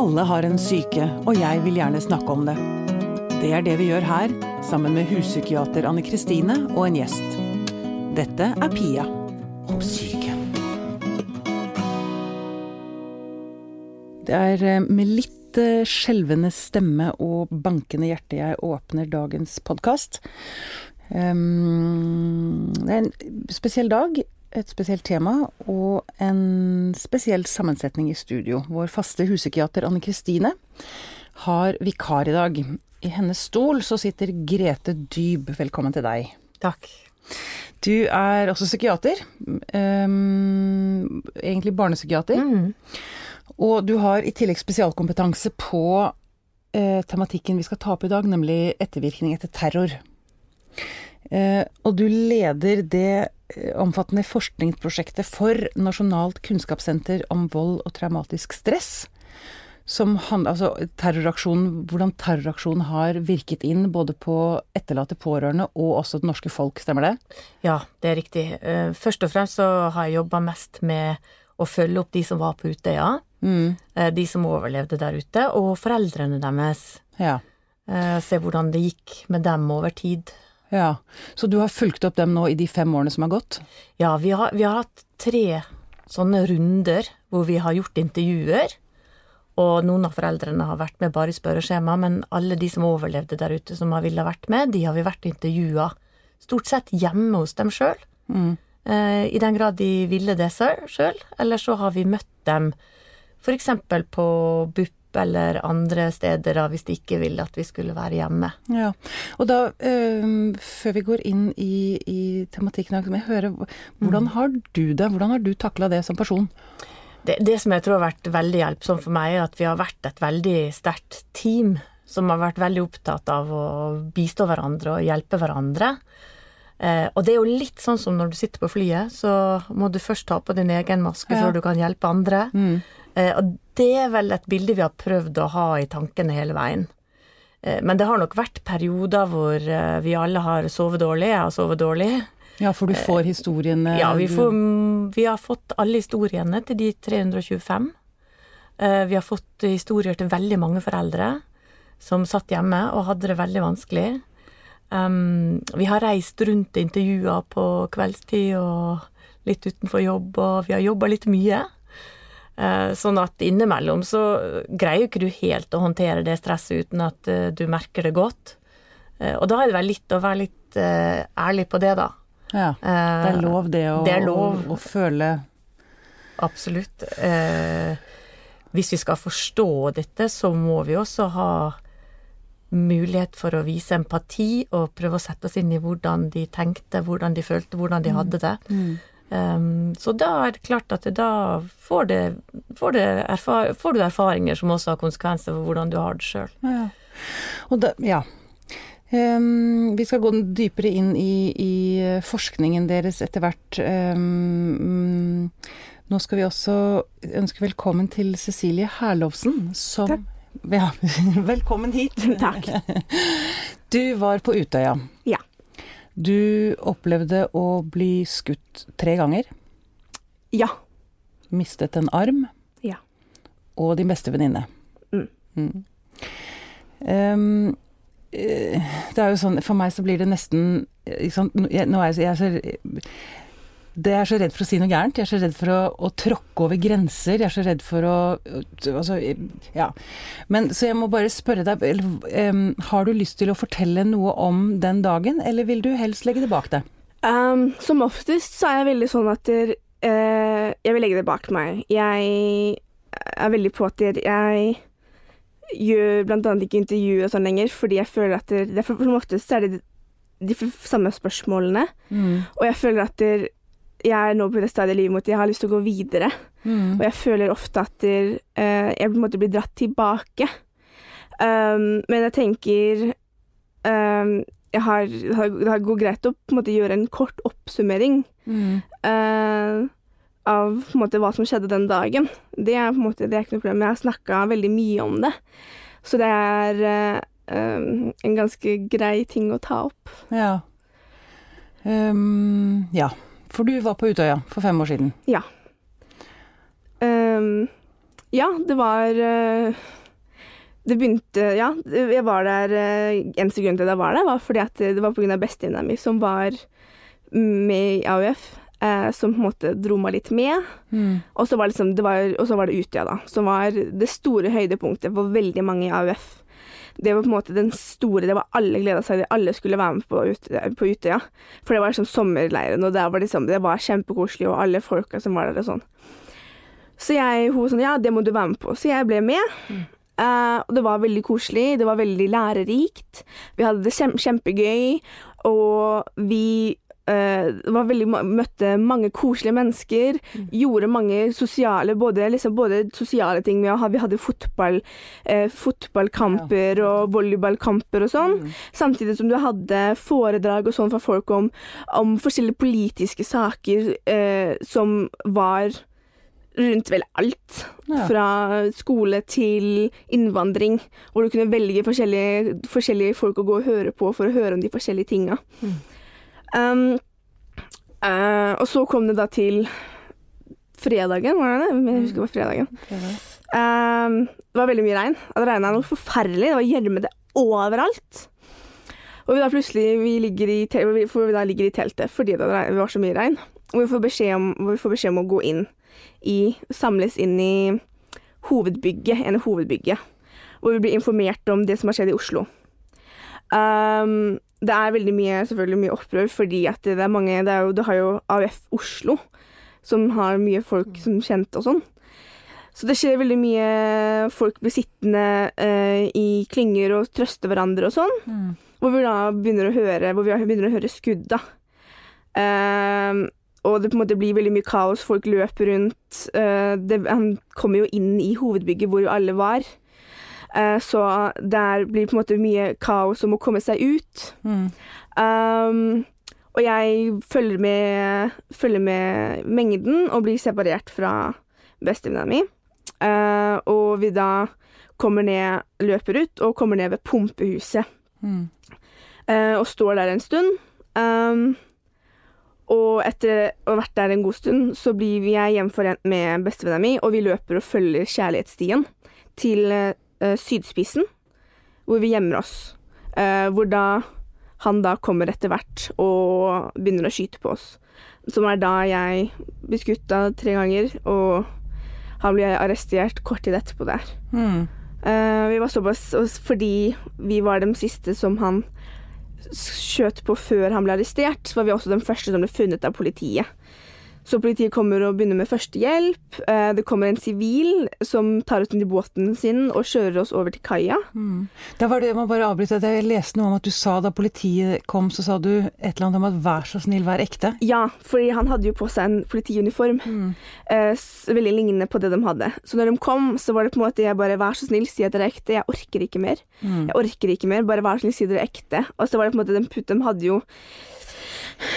Alle har en syke, og jeg vil gjerne snakke om det. Det er det vi gjør her, sammen med huspsykiater Anne Kristine og en gjest. Dette er Pia om syke. Det er eh, med litt eh, skjelvende stemme og bankende hjerte jeg åpner dagens podkast. Um, det er en spesiell dag, et spesielt tema og en spesiell sammensetning i studio. Vår faste huspsykiater Anne Kristine har vikar i dag. I hennes stol så sitter Grete Dyb. Velkommen til deg. Takk. Du er også psykiater. Um, egentlig barnepsykiater. Mm. Og du har i tillegg spesialkompetanse på uh, tematikken vi skal ta opp i dag, nemlig ettervirkning etter terror. Eh, og du leder det eh, omfattende forskningsprosjektet for Nasjonalt kunnskapssenter om vold og traumatisk stress. Som handler, altså terroraksjonen, hvordan terroraksjonen har virket inn både på etterlatte pårørende og også det norske folk, stemmer det? Ja, det er riktig. Eh, først og fremst så har jeg jobba mest med å følge opp de som var på Utøya. Mm. De som overlevde der ute, og foreldrene deres. Ja. Se hvordan det gikk med dem over tid. Ja. Så du har fulgt opp dem nå i de fem årene som har gått? Ja, vi har, vi har hatt tre sånne runder hvor vi har gjort intervjuer. Og noen av foreldrene har vært med bare i spørreskjema, men alle de som overlevde der ute som har ville vært med, de har vi vært intervjua. Stort sett hjemme hos dem sjøl. Mm. Eh, I den grad de ville det sjøl. Eller så har vi møtt dem f.eks. på BUP eller andre steder da, hvis de ikke ville at vi skulle være hjemme. Ja, og da, øh, før vi går inn i, i tematikken, jeg høre, hvordan har du det? Hvordan har du takla det som person? Det, det som jeg tror har vært veldig hjelpsomt for meg, er at vi har vært et veldig sterkt team som har vært veldig opptatt av å bistå hverandre og hjelpe hverandre. Eh, og det er jo litt sånn som når du sitter på flyet, så må du først ta på din egen maske Ja. før du kan hjelpe andre. Mm. Eh, og det er vel et bilde vi har prøvd å ha i tankene hele veien. Eh, men det har nok vært perioder hvor eh, vi alle har sovet dårlig. Jeg har sovet dårlig. Ja, for du får historiene Ja, vi, får, vi har fått alle historiene til de 325. Eh, Vi har fått historier til veldig mange foreldre som satt hjemme og hadde det veldig vanskelig. Um, vi har reist rundt og intervjua på kveldstid og litt utenfor jobb, og vi har jobba litt mye. Eh, Sånn at innimellom så greier ikke du helt å håndtere det stresset uten at eh, du merker det godt. Eh, Og da er det vel litt å være litt ærlig på det, da. Ja, det er lov det å, det er lov. å, å føle Absolutt. Eh, hvis vi skal forstå dette, så må vi også ha mulighet for å vise empati og prøve å sette oss inn i hvordan de tenkte, hvordan de følte, hvordan de hadde det. Um, så da er det klart at da får, det, får, det erfar får du erfaringer som også har konsekvenser for hvordan du har det sjøl. Ja. Og da, ja. Ehm, vi skal gå dypere inn i, i forskningen deres etter hvert. Um, nå skal vi også ønske velkommen til Cecilie Herlovsen, som Takk. Ja, velkommen hit. Takk. Du var på Utøya. Ja. Du opplevde å bli skutt tre ganger. Ja. Mistet en arm. Ja. Og din beste venninne. Mm. Mm. Eh, det er jo sånn, For meg så blir det nesten liksom, jeg, nå er jeg, jeg er så det er så redd for å si noe gærent. Jeg er så redd for å, å tråkke over grenser. Jeg er så redd for å altså, Ja. Men så jeg må bare spørre deg eller, um, Har du lyst til å fortelle noe om den dagen, eller vil du helst legge det bak deg? Um, som oftest så er jeg veldig sånn at der, uh, jeg vil legge det bak meg. Jeg er veldig på at der, jeg gjør annet ikke intervjuer og sånn lenger, fordi jeg føler at der, er for, som oftest er det de samme spørsmålene, og jeg føler at der, jeg er nå på det stadiet i livet mitt jeg har lyst til å gå videre. Mm. Og jeg føler ofte at der, uh, jeg på en måte blir dratt tilbake. Um, men jeg tenker um, jeg har, det går greit å på en måte gjøre en kort oppsummering Mm. uh, av på en måte hva som skjedde den dagen. Det er på en måte, det er ikke noe problem. Jeg har snakka veldig mye om det. Så det er uh, um, en ganske grei ting å ta opp. Ja. Ehm, ja. For du var på Utøya for fem år siden. Um, Ja, det var eh, Det begynte Ja, jeg var der eh, Eneste grunn til at jeg var der, var fordi at det var pga. bestevenninna mi som var med i AUF. Eh, som på en måte dro meg litt med. Mm. Og så var, liksom, var, var det Utøya, da. Som var det store høydepunktet for veldig mange i AUF. Det var på en måte den store Det var alle gleda seg til. Alle skulle være med på, ute, på Utøya. For det var liksom sommerleiren, og der var liksom, det var kjempekoselig, og alle folka som var der og sånn. Så jeg, hun var sånn Ja, det må du være med på. Så jeg ble med. Uh, og det var veldig koselig. Det var veldig lærerikt. Vi hadde det kjempegøy, og vi veldig, møtte mange koselige mennesker. Gjorde mange sosiale både, liksom, både sosiale ting med å ha Vi hadde fotball, eh, fotballkamper og volleyballkamper og sånn. Samtidig som du hadde foredrag og sånn fra folk om, om forskjellige politiske saker eh, som var rundt vel alt. Ja. Fra skole til innvandring, hvor du kunne velge forskjellige, forskjellige folk å gå og høre på for å høre om de forskjellige tinga. Um, uh, og så kom det da til fredagen, var det det? Jeg husker det var fredagen. Um, det var veldig mye regn. Det regna noe forferdelig. Det var gjørmete overalt. Og vi da plutselig vi ligger i, vi da ligger i teltet fordi det var så mye regn. Og vi får beskjed om, vi får beskjed om å gå inn i Samles inn i hovedbygget, en hovedbygget. Hvor vi blir informert om det som har skjedd i Oslo. Um, det er veldig mye, selvfølgelig mye opprør, fordi at det er mange Det, er jo, det har jo AUF Oslo, som har mye folk som kjent og sånn. Så det skjer veldig mye Folk blir sittende eh, i klynger og trøste hverandre og sånn. Mm. Hvor vi da begynner å høre, hvor vi begynner å høre skudd, da. Eh, og det på en måte blir veldig mye kaos. Folk løper rundt. Eh, det, han kommer jo inn i hovedbygget hvor alle var. Eh, så der blir på en måte mye kaos om å komme seg ut. Mm. Um, og jeg følger med, følger med mengden og blir separert fra bestevenninna mi. Uh, og vi da kommer ned, løper ut og kommer ned ved pumpehuset Mm. Uh, og står der en stund. Um, og etter å ha vært der en god stund, så blir jeg hjemforent med bestevenninna mi, og vi løper og følger kjærlighetsstien til eh, sydspissen, hvor vi gjemmer oss. Uh, hvor da han da kommer etter hvert og begynner å skyte på oss. Som er da jeg blir skutt av tre ganger, og han blir arrestert kort tid etterpå der. Mm. Uh, vi var såpass Fordi vi var de siste som han skjøt på før han ble arrestert, så var vi også de første som ble funnet av politiet. Så politiet kommer og begynner med førstehjelp. Eh, det kommer en sivil som tar oss inn i båten sin og kjører oss over til kaia. Mm. Da var det, jeg bare avbryte, jeg leste noe om at du sa da politiet kom, så sa du et eller annet om at vær så snill, vær ekte. Ja, fordi han hadde jo på seg en politiuniform. Mm. eh, veldig lignende på det de hadde. Så når de kom, så var det på en måte jeg bare Vær så snill, si at dere er ekte. Jeg orker ikke mer. Mm. Jeg orker ikke mer. Bare vær så snill, si dere er ekte. Og så var det på en måte de, de hadde jo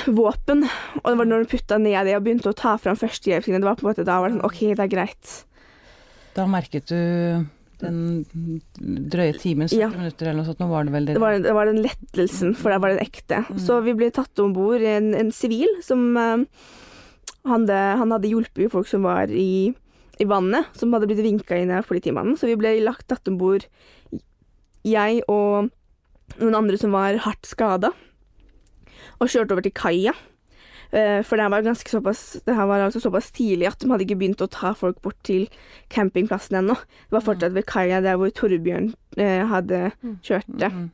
våpen, og det var når hun putta ned det og begynte å ta fram førstehjelpsene, det var på en måte da var det sånn OK, det er greit. Da merket du den drøye timen, 70 Ja. minutter eller noe sånt, nå var det vel det. Det var, det var den lettelsen, for der var den ekte. Så vi ble tatt om bord en, en sivil som eh, han, hadde, han hadde hjulpet folk som var i, i vannet, som hadde blitt vinka inn av politimannen. Så vi ble lagt tatt om bord, jeg og noen andre som var hardt skada, og kjørte over til kaia. Eh, For det her var såpass Det her var altså såpass tidlig at de hadde ikke begynt å ta folk bort til campingplassen ennå. Det var fortsatt ved kaia der hvor Torbjørn eh, hadde kjørt det. Mm.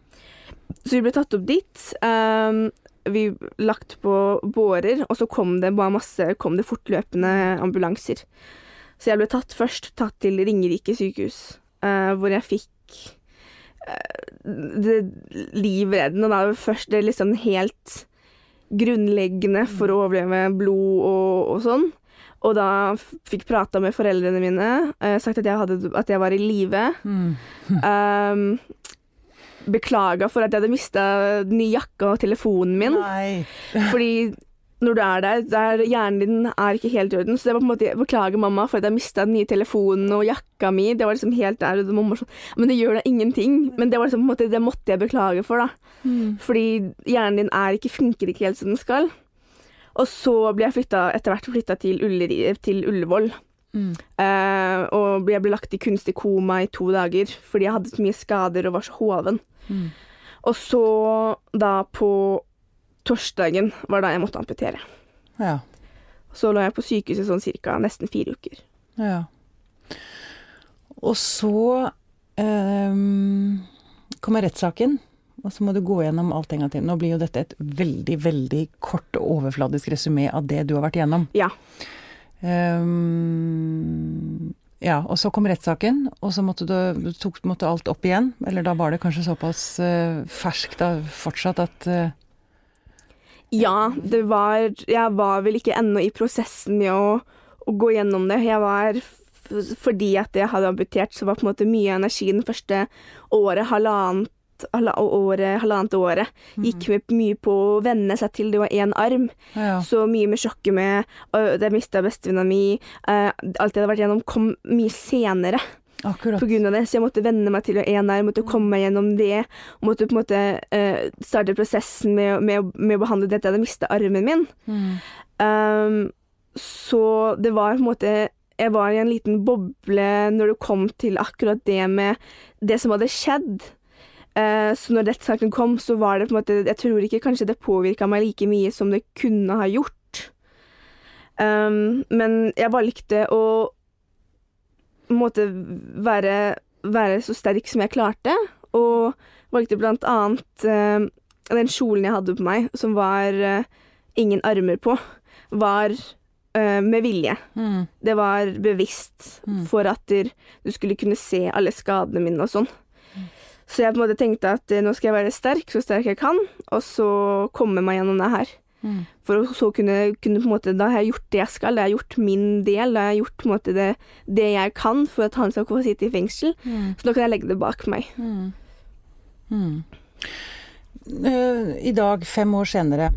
Så vi ble tatt opp dit. Um, vi lagt på bårer, og så kom det bare masse Kom det fortløpende ambulanser. Så jeg ble tatt først tatt til Ringerike sykehus, uh, hvor jeg fikk uh, det livreddende, da. Først det liksom helt grunnleggende for å overleve blod og, og sånn. Og da fikk prata med foreldrene mine, eh, sagt at jeg, hadde, at jeg var i live. Mm. Um, Beklaga for at jeg hadde mista den nye jakka og telefonen min. Nei. Fordi når du er der, der hjernen din er ikke helt i orden. Så det var på en måte Beklager, mamma, for at jeg mista den nye telefonen og jakka mi. Det var liksom helt der. Og mamma sånn Men det gjør da ingenting. Men det var liksom på en måte Det måtte jeg beklage for, da. Mm. Fordi hjernen din er ikke funker ikke helt som den skal. Og så ble jeg flytta, etter hvert flytta til, Ulleri, til Ullevål. Mm. Uh, og jeg ble lagt i kunstig koma i to dager fordi jeg hadde så mye skader og var så hoven. Mm. Og så da på torsdagen var da jeg måtte amputere. Ja. Så lå jeg på sykehuset sånn cirka nesten fire uker. ja. Og så eh, kommer rettssaken, og så må du gå gjennom alt en gang til. Nå blir jo dette et veldig, veldig kort og overfladisk resymé av det du har vært gjennom. Ja. Ehm, ja, og så kom rettssaken, og så måtte du, tok måtte alt opp igjen. Eller da var det kanskje såpass eh, ferskt da fortsatt at eh, Ja, det var Jeg var vel ikke ennå i prosessen med å, å gå gjennom det. Jeg var Fordi at jeg hadde amputert, så var på en måte mye av energien første året, halvannet halva- året, halvannet året, gikk med mye på å venne seg til det var én arm. Ja. Så mye med sjokket med øh, det mista bestevenninna mi. øh, alt jeg hadde vært gjennom, kom mye senere Akkurat. på grunn av det. Så jeg måtte venne meg til å ene her, måtte komme meg gjennom det. Og måtte på en måte uh, starte prosessen med, med, med å behandle dette. Jeg hadde mista armen min. Mm. Um, så det var på en måte Jeg var i en liten boble når det kom til akkurat det med det som hadde skjedd. Eh, så når rettssaken kom, så var det på en måte Jeg tror ikke kanskje det påvirka meg like mye som det kunne ha gjort. Um, men jeg valgte å måte være, være så sterk som jeg klarte, og valgte blant annet eh, den kjolen jeg hadde på meg, som var eh, ingen armer på, var eh, med vilje. Mm. Det var bevisst Mm. for at du skulle kunne se alle skadene mine og sånn. Så jeg på en måte tenkte at eh, nå skal jeg være sterk, så sterk jeg kan, og så komme meg gjennom det her. Mm. For å så kunne, kunne på en måte Da har jeg gjort det jeg skal, da har jeg gjort min del, da har jeg gjort på en måte det, det jeg kan for at han skal få sitte i fengsel. Mm. Så da kan jeg legge det bak meg. Mm. Mm. Eh, I dag, fem år senere,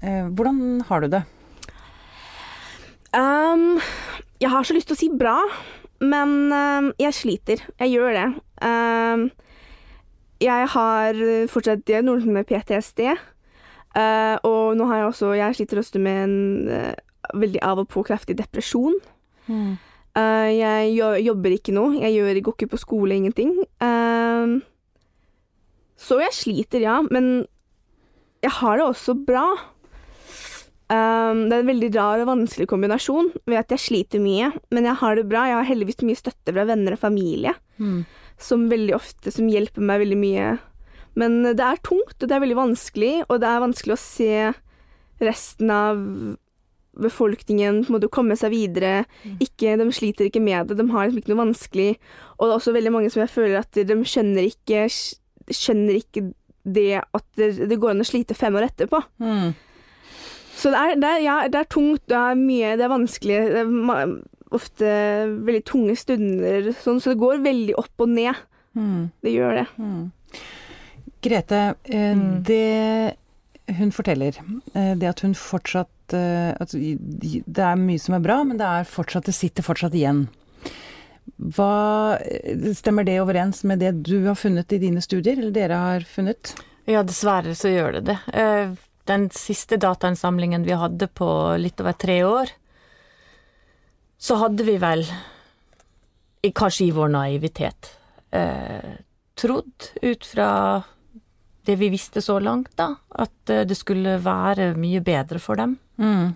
eh, hvordan har du det? Um, jeg har så lyst til å si bra, men um, jeg sliter. Jeg gjør det. Um, jeg har fortsatt diagnosen med PTSD, uh, og nå har jeg også Jeg sliter også med en uh, veldig av og på kraftig depresjon. Mm. Uh, jeg jo- jobber ikke nå. Jeg gjør, går ikke på skole, ingenting. Så jeg sliter, ja, men jeg har det også bra. Um, det er en veldig rar og vanskelig kombinasjon ved at jeg sliter mye, men jeg har det bra. Jeg har heldigvis mye støtte fra venner og familie, Mm. som veldig ofte som hjelper meg veldig mye. Men det er tungt, og det er veldig vanskelig, og det er vanskelig å se resten av befolkningen på en måte komme seg videre. Ikke, de sliter ikke med det, de har liksom ikke noe vanskelig. Og det er også veldig mange som jeg føler at de skjønner ikke, skjønner ikke det at det, det går an å slite fem år etterpå. Mm. Så det er, det, er, ja, det er tungt, det er mye, det er vanskelig. Det er ofte veldig tunge stunder, sånn, så det går veldig opp og ned. Mm. Det gjør det. Mm. Grete, eh, Mm. det hun forteller, eh, det at hun fortsatt eh, at Det er mye som er bra, men det er fortsatt, det sitter fortsatt igjen. Hva Stemmer det overens med det du har funnet i dine studier, eller dere har funnet? Ja, dessverre så gjør det det. Den siste datainnsamlingen vi hadde på litt over tre år, så hadde vi vel, kanskje i vår naivitet, trodd ut fra det vi visste så langt, da, at eh, det skulle være mye bedre for dem. Mm.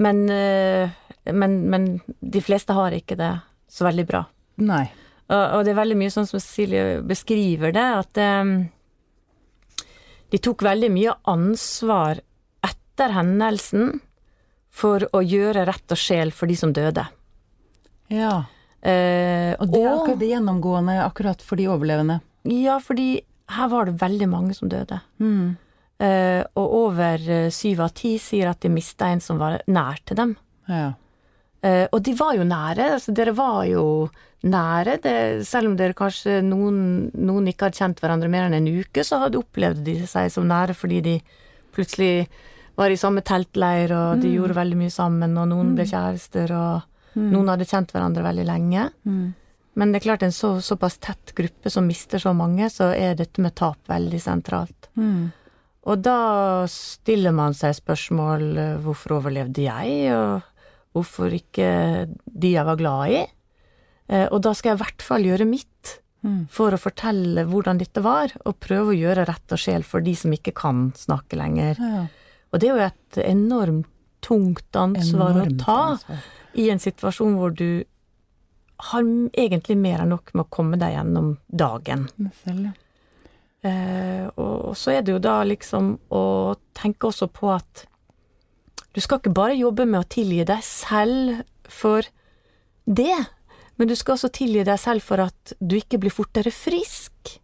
Men, eh, men, men de fleste har ikke det så veldig bra. Nei. Og, og det er veldig mye sånn som Silje beskriver det, at um, de tok veldig mye ansvar etter hendelsen for å gjøre rett og sjel for de som døde. Ja. Eh, Og det er akkurat det gjennomgående akkurat for de overlevende. Ja, fordi her var det veldig mange som døde. Mm. Uh, og over eh, syv av ti sier at de mista en som var nær til dem. Ja. Uh, og de var jo nære, altså dere var jo nære. Det, selv om dere kanskje noen, noen ikke hadde kjent hverandre mer enn en uke, så hadde opplevd de seg som nære fordi de plutselig var i samme teltleir, og de Mm. gjorde veldig mye sammen, og noen ble kjærester, og noen hadde kjent hverandre veldig lenge. Mm. Men det er klart, en så, såpass tett gruppe som mister så mange, så er dette med tap veldig sentralt. Mm. Og da stiller man seg spørsmål eh, hvorfor overlevde jeg, og hvorfor ikke de jeg var glad i. Eh, og da skal jeg i hvert fall gjøre mitt Mm. for å fortelle hvordan dette var, og prøve å gjøre rett og sjel for de som ikke kan snakke lenger. Ja. Og det er jo et enormt tungt ansvar Enormt å ta ansvar. i en situasjon hvor du har egentlig mer enn nok med å komme deg gjennom dagen. Selv. Eh, og og så er det jo da liksom å tenke også på at du skal ikke bare jobbe med å tilgi deg selv for det, men du skal også tilgi deg selv for at du ikke blir fortere frisk.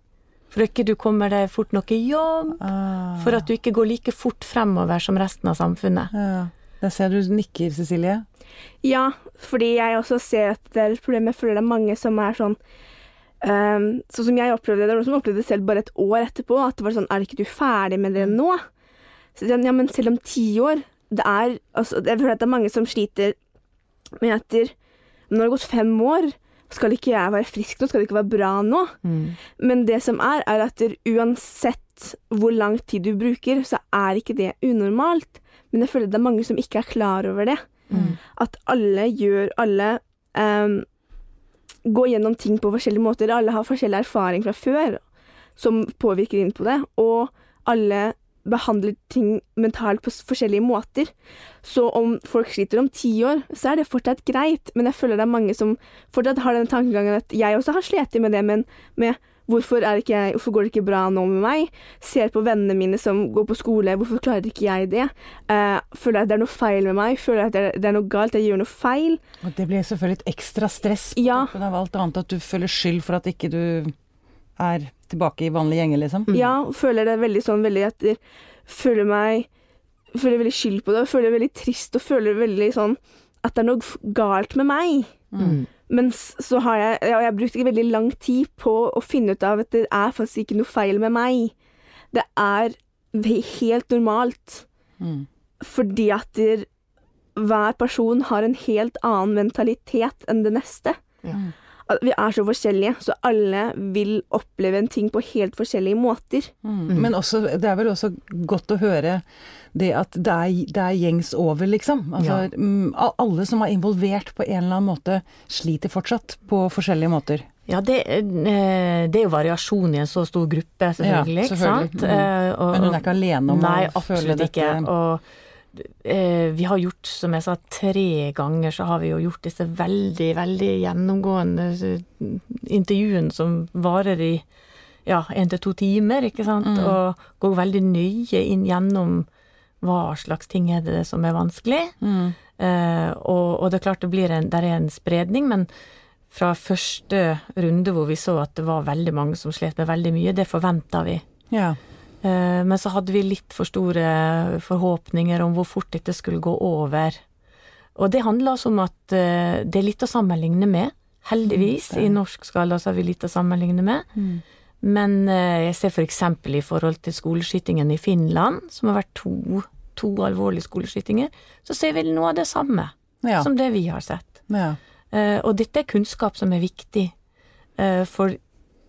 For at ikke du kommer deg fort nok i jobb. Ah. For at du ikke går like fort fremover som resten av samfunnet. ja. Der ser du nikker, Cecilie. Ja, fordi jeg også ser at det er et problem. Jeg føler det er mange som er sånn um, Sånn som jeg opplevde det, det var noen som opplevde det selv bare et år etterpå. At det var sånn Er ikke du ferdig med det nå? Så, ja, men selv om ti år Det er altså, Jeg føler at det er mange som sliter med etter Nå har det gått fem år. Skal ikke jeg være frisk nå? Skal det ikke være bra nå? Men det som er, er at uansett hvor lang tid du bruker, så er ikke det unormalt. Men jeg føler det er mange som ikke er klar over det. At alle gjør Alle um, går gjennom ting på forskjellige måter. Alle har forskjellig erfaring fra før som påvirker inn på det. Og alle behandler ting mentalt på forskjellige måter. Så om folk sliter om ti år, så er det fortsatt greit. Men jeg føler det er mange som fortsatt har den tankegangen at jeg også har slitt med det, men med hvorfor, er ikke jeg, hvorfor går det ikke bra nå med meg? Ser på vennene mine som går på skole, hvorfor klarer ikke jeg det? Uh, føler at det er noe feil med meg? Føler at det er, det er noe galt, jeg gjør noe feil? Og det blir selvfølgelig et ekstra stress på Ja. toppen av alt annet, at du føler skyld for at ikke du er tilbake i vanlige gjenger, liksom. Ja, føler det veldig sånn veldig at jeg føler meg Føler veldig skyld på det, og føler veldig trist og føler veldig sånn at det er noe galt med meg. Mm. Men så har jeg Og Jeg brukte ikke veldig lang tid på å finne ut av at det er faktisk ikke noe feil med meg. Det er helt normalt. Mm. Fordi at der, hver person har en helt annen mentalitet enn det neste. Ja. At vi er så forskjellige, så alle vil oppleve en ting på helt forskjellige måter. Mm. Men også, det er vel også godt å høre det at det er, det er gjengs over, liksom. Altså, Ja. mm, alle som er involvert på en eller annen måte, sliter fortsatt på forskjellige måter. Ja, det, eh, det er jo variasjon i en så stor gruppe, selvfølgelig. Ja, selvfølgelig. Ikke sant? Mm. Eh, og- Men hun er ikke alene om Nei, å føle dette? Nei, absolutt ikke. Og vi har gjort, som jeg sa, tre ganger så har vi jo gjort disse veldig, veldig gjennomgående eh, intervjuene som varer i ja, én til to timer, ikke sant. Mm. Og går veldig nøye inn gjennom hva slags ting er det som er vanskelig. Mm. Eh, og, og det er klart det blir en, der er en spredning, men fra første runde hvor vi så at det var veldig mange som slet med veldig mye, det forventa vi. Ja. Eh, Men så hadde vi litt for store forhåpninger om hvor fort dette skulle gå over. Og det handler altså om at eh, det er litt å sammenligne med. Heldigvis, Mm, i norsk skala så har vi litt å sammenligne med. Mm. Men eh, jeg ser for eksempel i forhold til skoleskytingen i Finland, som har vært to, to alvorlige skoleskytinger, så ser vi noe av det samme Ja. som det vi har sett. ja. Og dette er kunnskap som er viktig, for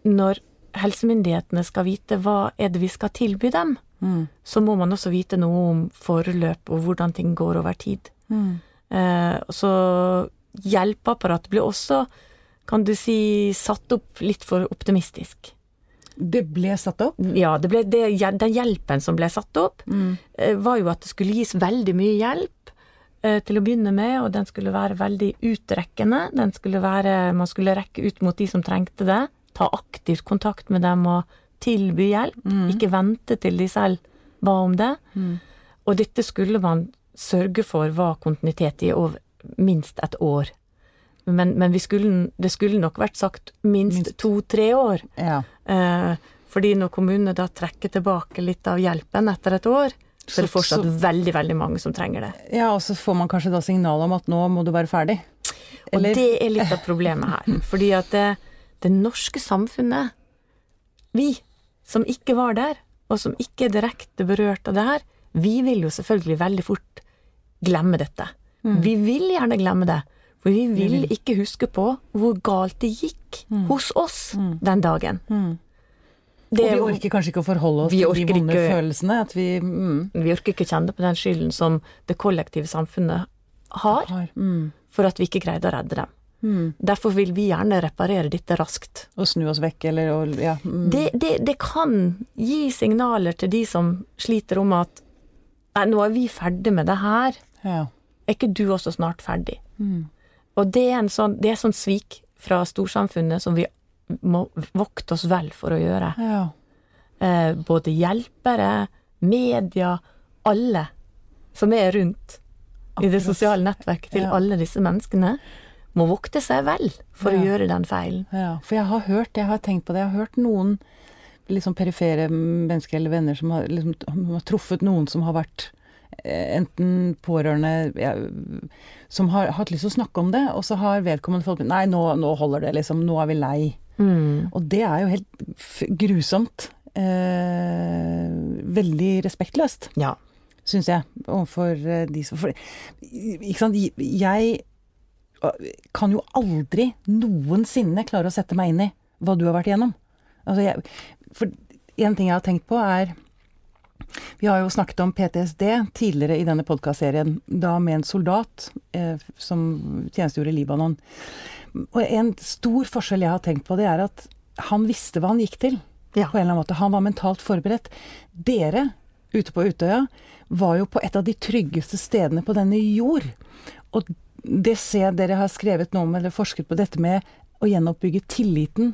når helsemyndighetene skal vite hva er det vi skal tilby dem, Mm. så må man også vite noe om forløp og hvordan ting går over tid. Mm. Eh, så hjelpeapparatet blir også, kan du si, satt opp litt for optimistisk. Det ble satt opp? Ja, det ble det, den hjelpen som ble satt opp, Mm. eh, var jo at det skulle gis veldig mye hjelp eh, til å begynne med, og den skulle være veldig utrekkende. Den skulle være, man skulle rekke ut mot de som trengte det, ta aktivt kontakt med dem og tilby hjelp, Mm. ikke vente til de selv ba om det. Mm. Og dette skulle man sørge for var kontinuitet i over minst et år. Men, men vi skulle, det skulle nok vært sagt minst, Minst. to-tre år. Ja. Eh, fordi når kommunene da trekker tilbake litt av hjelpen etter et år, så er det fortsatt så- veldig, veldig mange som trenger det. ja, og så får man kanskje da signal om at nå må du være ferdig. Og det er litt av problemet her. Fordi at det, det norske samfunnet, vi som ikke var der, og som ikke er direkte berørt av det her, vi vil jo selvfølgelig veldig fort glemme dette. Vi vil gjerne glemme det, for vi vil ikke huske på hvor galt det gikk hos oss den dagen. Mm. Det og vi orker kanskje ikke å forholde oss til de vonde ikke- følelsene. Vi mm, Vi orker ikke kjenne på den skylden som det kollektive samfunnet har, har mm. for at vi ikke greide å redde dem. Mm. Derfor vil vi gjerne reparere dette raskt. Og snu oss vekk, eller og, ja. Mm. Det, det, det kan gi signaler til de som sliter om at Nei, nå er vi ferdig med det her. ja. Er ikke du også snart ferdig? Mm. Og det er en sånn, det er sånn svik fra storsamfunnet som vi må vokte oss vel for å gjøre. ja. Eh, både hjelpere, media, alle som er rundt i det sosiale nettverket til alle disse menneskene, må vokte seg vel for Ja. å gjøre den feilen. Ja, for jeg har hørt, det, jeg har tenkt på det, jeg har hørt noen sånn perifere mennesker eller venner som har, liksom, har truffet noen som har vært eh, enten pårørende ja, som har hatt lyst til å snakke om det, og så har vedkommende fått Nei, nå, nå holder det, liksom. Nå er vi lei. Mm. Og det er jo helt grusomt. Eh, veldig respektløst, Ja. syns jeg, overfor eh, de som for, Ikke sant, jeg kan jo aldri noensinne klare å sette meg inn i hva du har vært igjennom. Altså jeg, for en ting jeg har tenkt på er Vi har jo snakket om PTSD tidligere i denne podkastserien, da med en soldat eh, som tjenestegjorde i Libanon. Og en stor forskjell jeg har tenkt på, det er at han visste hva han gikk til. Ja. På en eller annen måte. Han var mentalt forberedt. Dere ute på Utøya var jo på et av de tryggeste stedene på denne jord. Og det ser jeg dere har skrevet noe om, eller forsket på dette med å gjenoppbygge tilliten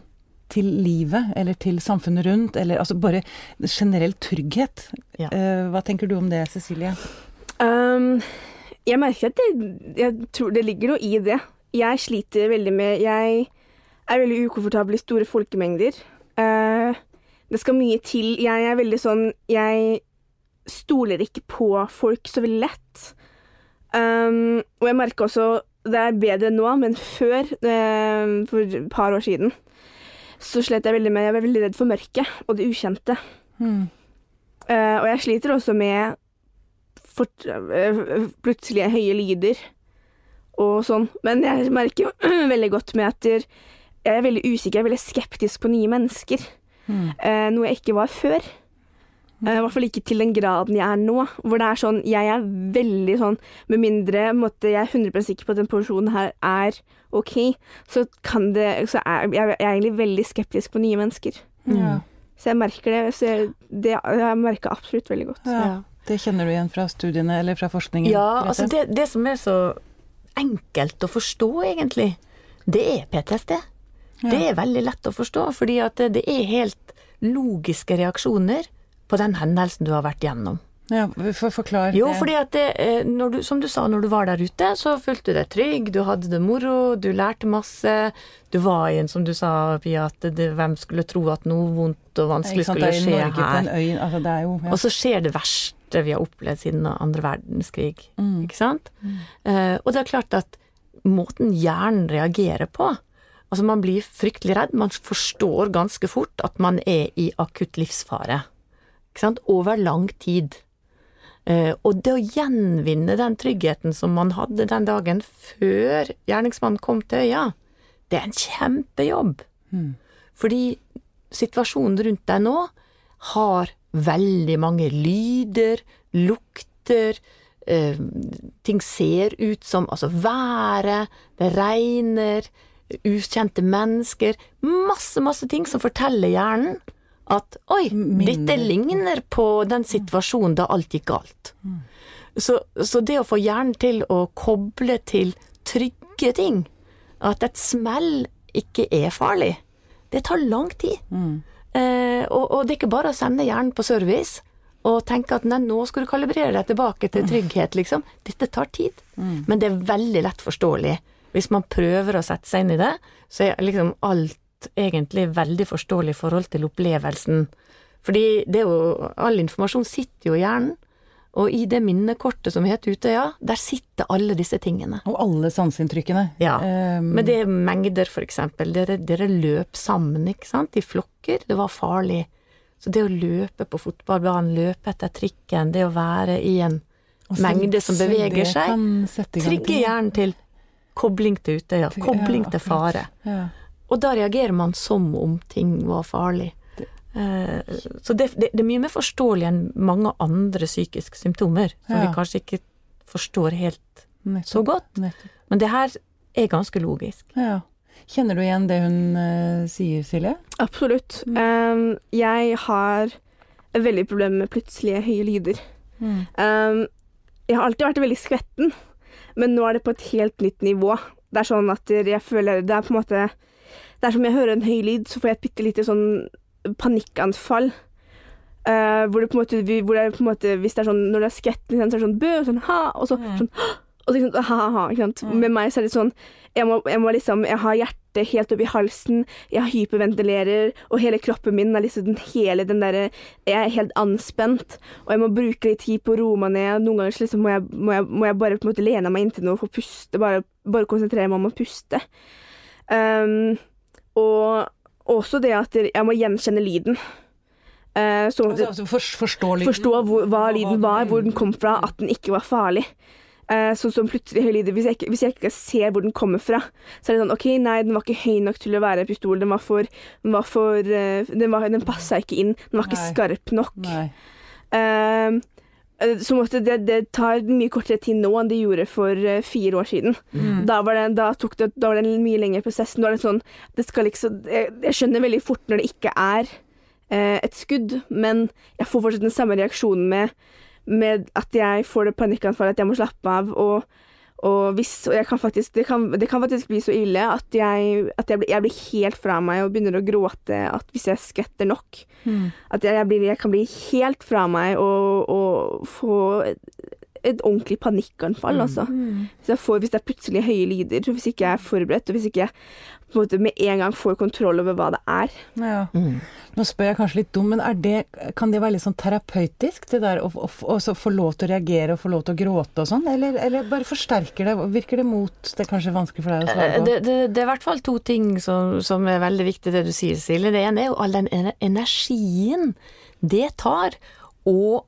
til livet, eller til samfunnet rundt, eller altså bare generell trygghet. Ja. Eh, hva tenker du om det, Cecilie? Um, jeg merker at det, jeg tror det ligger noe i det. Jeg sliter veldig med Jeg er veldig ukomfortabel i store folkemengder. Uh, det skal mye til. Jeg er veldig sånn Jeg stoler ikke på folk så veldig lett. Um, og jeg merker også Det er bedre nå, men før, um, for et par år siden, så slet jeg veldig med Jeg var veldig redd for mørket og det ukjente. Hmm. Uh, og jeg sliter også med fort, uh, plutselige høye lyder og sånn. Men jeg merker jo veldig godt med at jeg er veldig usikker, jeg er veldig skeptisk på nye mennesker. Hmm. Uh, noe jeg ikke var før. Eh, I hvert fall ikke til den graden jeg er nå. Hvor det er sånn Jeg er veldig sånn Med mindre måtte, jeg er 100 sikker på at den personen her er OK, så kan det Så er jeg, jeg er egentlig veldig skeptisk på nye mennesker. Ja. Så jeg merker det. Så jeg, det jeg merker absolutt veldig godt. ja. Det kjenner du igjen fra studiene, eller fra forskningen? Ja, altså det, det som er så enkelt å forstå, egentlig, det er PTSD. Det er veldig lett å forstå, fordi at det, det er helt logiske reaksjoner på den hendelsen du har vært gjennom. Ja, for, forklar Jo, fordi at det, eh, du, som du sa, når du var der ute, så følte du deg trygg, du hadde det moro, du lærte masse. Du var i en, som du sa, Pia, at det, hvem skulle tro at noe vondt og vanskelig skulle er skje Norge på en her. øy, altså det jo ja. Og så skjer det verste vi har opplevd siden andre verdenskrig, Mm. ikke sant? Eh, og det er klart at måten hjernen reagerer på Altså, man blir fryktelig redd, man forstår ganske fort at man er i akutt livsfare. Over lang tid. Eh, og det å gjenvinne den tryggheten som man hadde den dagen før gjerningsmannen kom til øya, det er en kjempejobb. Fordi situasjonen rundt deg nå har veldig mange lyder, lukter, eh, ting ser ut som Altså været, det regner, ukjente mennesker Masse, masse ting som forteller hjernen at oi, Minner. dette ligner på den situasjonen da alt gikk galt. Så, så det å få hjernen til å koble til trygge ting, at et smell ikke er farlig, det tar lang tid. Eh, og, og det er ikke bare å sende hjernen på service og tenke at nei, nå skal du kalibrere deg tilbake til trygghet, liksom. Dette tar tid. Men det er veldig lett forståelig. Hvis man prøver å sette seg inn i det, så er liksom alt egentlig veldig forståelig forhold til opplevelsen. Fordi det er jo All informasjon sitter jo i hjernen. Og i det minnekortet som heter Utøya, der sitter alle disse tingene. Og alle sanseinntrykkene. Ja, Um, Men det er mengder, for eksempel. Dere, dere løp sammen, ikke sant, i flokker. Det var farlig. Så det å løpe på fotballbanen, løpe etter trikken, det å være i en Også, mengde som beveger seg, trigger hjernen til kobling til Utøya, kobling ja, til fare. Ja. Og da reagerer man som om ting var farlig. Eh, Så det, det, det er mye mer forståelig enn mange andre psykiske symptomer, som Ja. vi kanskje ikke forstår helt Nettopp, så godt. nettopp. Men det her er ganske logisk. Ja. Kjenner du igjen det hun uh, sier, Silje? Absolutt. Um, jeg har veldig problemer med plutselige høye lyder. Um, jeg har alltid vært veldig skvetten, men nå er det på et helt nytt nivå. Det er sånn at jeg føler Det er på en måte Det er som jeg hører en høy lyd, så får jeg et bitte lite sånn panikkanfall. Uh, hvor det på en måte, hvor det på en måte Hvis det er sånn når det er skvetten, så er det sånn bø, og sånn ha, og så sånn og så ha, ha, ha, ikke sant. Med meg så er det sånn jeg må, jeg må liksom Jeg har hjertet helt oppi halsen, jeg hyperventilerer, og hele kroppen min er liksom den hele den derre Jeg er helt anspent, og jeg må bruke litt tid på å roe meg ned. Noen ganger så liksom må, jeg, må, jeg, må jeg bare på en måte lene meg inntil noe for å puste, bare, bare konsentrere meg om å puste. Um, og også det at jeg må gjenkjenne lyden. Uh, så, Altså, altså forstå lyden? forstå hvor, hva lyden var, hvor den kom fra, at den ikke var farlig. Eh, sånn som plutselig høy lyd. Hvis hvis jeg ikke ser hvor den kommer fra, så er det sånn OK, nei, den var ikke høy nok til å være en pistol. Den var for Den, var for, eh, den, var, den passa ikke inn. Den var ikke Nei. skarp nok. Nei. Eh, eh, så måtte det, det tar mye kortere tid nå enn det gjorde for eh, fire år siden. Da, var det, da, det, da var det en mye lengre prosess. Nå er det sånn det skal liksom, jeg, jeg skjønner veldig fort når det ikke er eh, et skudd, men jeg får fortsatt den samme reaksjonen med, med at jeg får det panikkanfallet, at jeg må slappe av. Og, og, hvis, og kan faktisk, det, kan, det kan faktisk bli så ille at, jeg, at jeg, blir, jeg blir helt fra meg og begynner å gråte at hvis jeg skvetter nok. At jeg, jeg, blir, jeg kan bli helt fra meg og, og få et, ordentlig panikkanfall, altså. Hvis, jeg får, hvis det er plutselig høye lyder, og hvis ikke jeg er forberedt, og hvis ikke jeg på en måte med en gang får kontroll over hva det er. Ja. Nå spør jeg kanskje litt dum, men er det, kan det være litt sånn terapeutisk, det der å, å, få lov til å reagere og få lov til å gråte og sånn, eller, eller bare forsterker det? Virker det mot Det er kanskje vanskelig for deg å svare Eh, på. Det, det, det er i hvert fall to ting som, som er veldig viktig, det du sier, Silje. Det ene er jo all den energien det tar å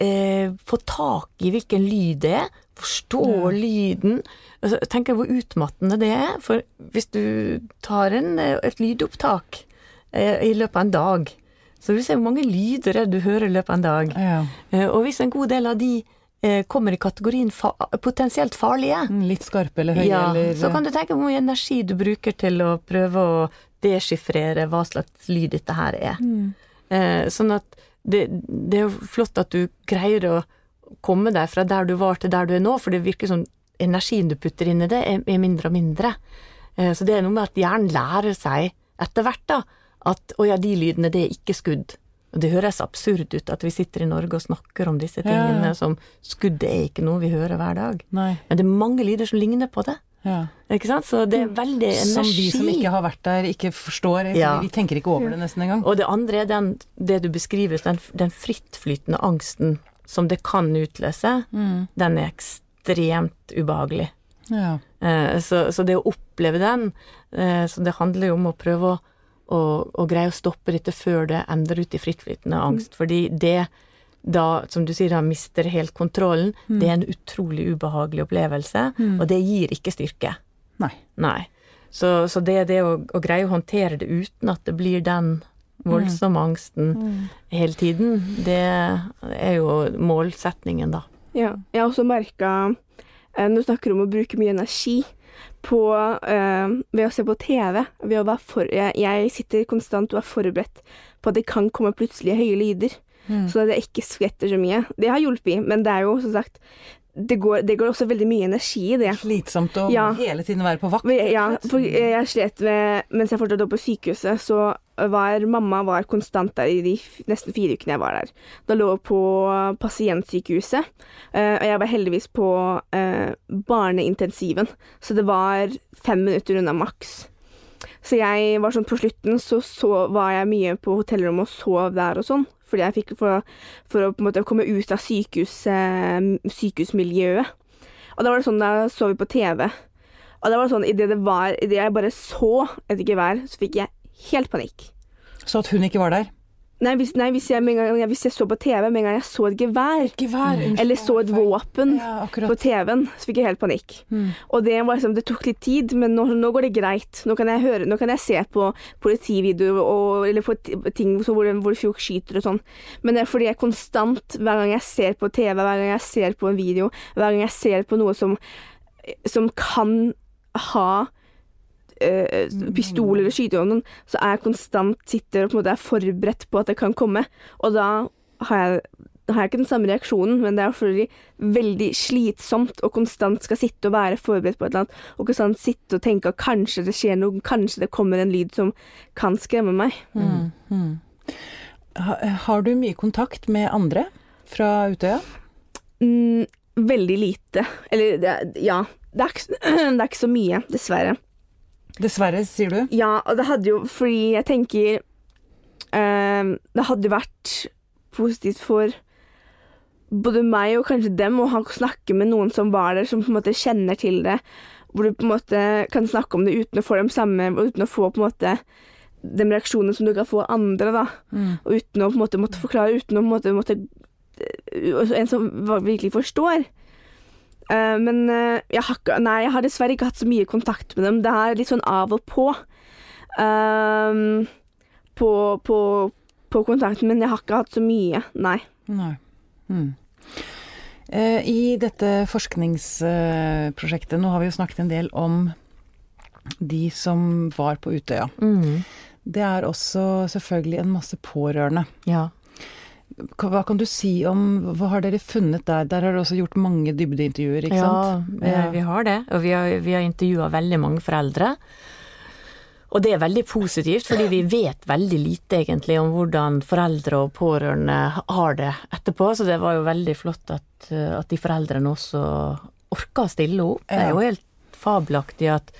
eh, få tak i hvilken lyd det er, forstå lyden. Altså, tenk hvor utmattende det er. For hvis du tar en, eh, et lydopptak eh, i løpet av en dag, så vil du se hvor mange lyder er du hører i løpet av en dag. Ja. Eh, og hvis en god del av de eh, kommer i kategorien fa potensielt farlige, Mm, Litt skarpe eller høye ja, eller så kan du tenke hvor mye energi du bruker til å prøve å deschiffrere hva slags lyd dette her er. Eh, sånn at det, det er jo flott at du greier å komme deg fra der du var til der du er nå, for det virker som energien du putter inn i det, er, er mindre og mindre. Eh, så det er noe med at hjernen lærer seg etter hvert da, at å ja, de lydene, det er ikke skudd. Og det høres absurd ut at vi sitter i Norge og snakker om disse Ja, tingene ja. som skudd er ikke noe vi hører hver dag. Nei. Men det er mange lyder som ligner på det. Ja. Ikke sant? Så det er veldig energi. Som vi som ikke har vært der, ikke forstår. Ja. Vi tenker ikke over det nesten engang. Og det andre er den, det du beskriver, den, den frittflytende angsten som det kan utløse, den er ekstremt ubehagelig. Ja. Eh, så, så det å oppleve den, eh, så det handler jo om å prøve å, å, å greie å stoppe dette før det ender ut i frittflytende angst. Fordi det da, som du sier, da mister helt kontrollen, det er en utrolig ubehagelig opplevelse, og det gir ikke styrke. Nei. Nei. Så, så det, det å, å greie å håndtere det uten at det blir den voldsomme angsten hele tiden, det er jo målsetningen, da. Ja. Jeg har også merka eh, Når du snakker om å bruke mye energi på, øh, ved å se på TV ved å være for, jeg, jeg sitter konstant og er forberedt på at det kan komme plutselig høye lyder, så at jeg ikke skvetter så mye. Det har hjulpet, men det er jo som sagt det går, det går også veldig mye energi i det. Slitsomt å Ja. hele tiden være på vakt. Jeg- Ja, for jeg slet med Mens jeg fortsatt var på sykehuset, så var mamma var konstant der i de nesten fire ukene jeg var der. Da lå hun på pasientsykehuset, eh, og jeg var heldigvis på eh, barneintensiven, så det var fem minutter unna maks. Så jeg var sånn på slutten, så, så var jeg mye på hotellrommet og sov der og sånn. Fordi jeg fikk for, for å på en måte komme ut av sykehus, eh, sykehusmiljøet. Og da var det sånn, da så vi på TV. Og det var sånn, idet det var, i det jeg bare så et gevær, så fikk jeg helt panikk. Så at hun ikke var der. Nei, hvis, nei, hvis, jeg, gang, hvis jeg så på TV, med en gang jeg så et gevær, Gevær. eller så et våpen Ja, på. TV-en, så fikk jeg helt panikk. Mm. Og det var liksom, det tok litt tid, men nå, nå går det greit. Nå kan jeg høre, nå kan jeg se på politivideoer og, eller på ting hvor, hvor folk skyter og sånn. Men det er fordi jeg konstant, hver gang jeg ser på TV, hver gang jeg ser på en video, hver gang jeg ser på noe som, som kan ha eh, pistol eller skyte noen, så er jeg konstant sitter og på en måte er forberedt på at det kan komme. Og da har jeg, har jeg ikke den samme reaksjonen, men det er fordi veldig slitsomt og konstant skal sitte og være forberedt på et eller annet, og konstant sitte og tenke at kanskje det skjer noe, kanskje det kommer en lyd som kan skremme meg. Mm. Mm. Har du mye kontakt med andre fra Utøya? Mm, veldig lite. Eller det, ja. Det er, ikke, det er ikke så mye, dessverre. Dessverre, sier du? Ja, og det hadde jo Fordi jeg tenker eh, Det hadde vært positivt for både meg og kanskje dem å snakke med noen som var der, som på en måte kjenner til det. Hvor du på en måte kan snakke om det uten å få dem samme, uten å få på en måte de reaksjonene som du kan få av andre, da. Mm. Og uten å på en måte måtte forklare, uten å på en måte måtte En som virkelig forstår. Eh, men uh, jeg har, nei, jeg har dessverre ikke hatt så mye kontakt med dem. Det er litt sånn av og på. Ehm, på, på, på kontakten, men jeg har ikke hatt så mye, nei. Nei. Hmm. Eh, I dette forskningsprosjektet, nå har vi jo snakket en del om de som var på Utøya. Mm. Det er også selvfølgelig en masse pårørende. Ja. Hva kan du si om Hva har dere funnet der? Der har dere også gjort mange dybdeintervjuer, ikke ja, sant? Ja, vi har det. Og vi har, vi har intervjua veldig mange foreldre. Og det er veldig positivt, fordi vi vet veldig lite egentlig om hvordan foreldre og pårørende har det etterpå. Så det var jo veldig flott at, at de foreldrene også orka å stille opp. Det er jo helt fabelaktig at,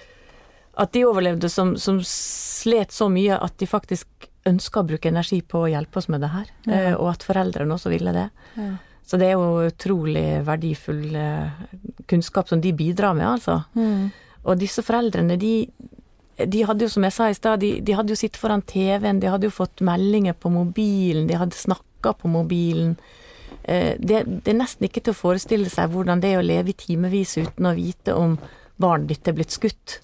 at de overlevde som, som slet så mye at de faktisk ønska å bruke energi på å hjelpe oss med det her. Ja. Eh, Og at foreldrene også ville det. Ja. Så det er jo utrolig verdifull eh, kunnskap som de bidrar med, altså. Mm. Og disse foreldrene, de, de hadde jo, som jeg sa i stad, de, de hadde jo sittet foran TV-en, de hadde jo fått meldinger på mobilen, de hadde snakka på mobilen. Eh, Det, det er nesten ikke til å forestille seg hvordan det er å leve i timevis uten å vite om barnet ditt er blitt skutt.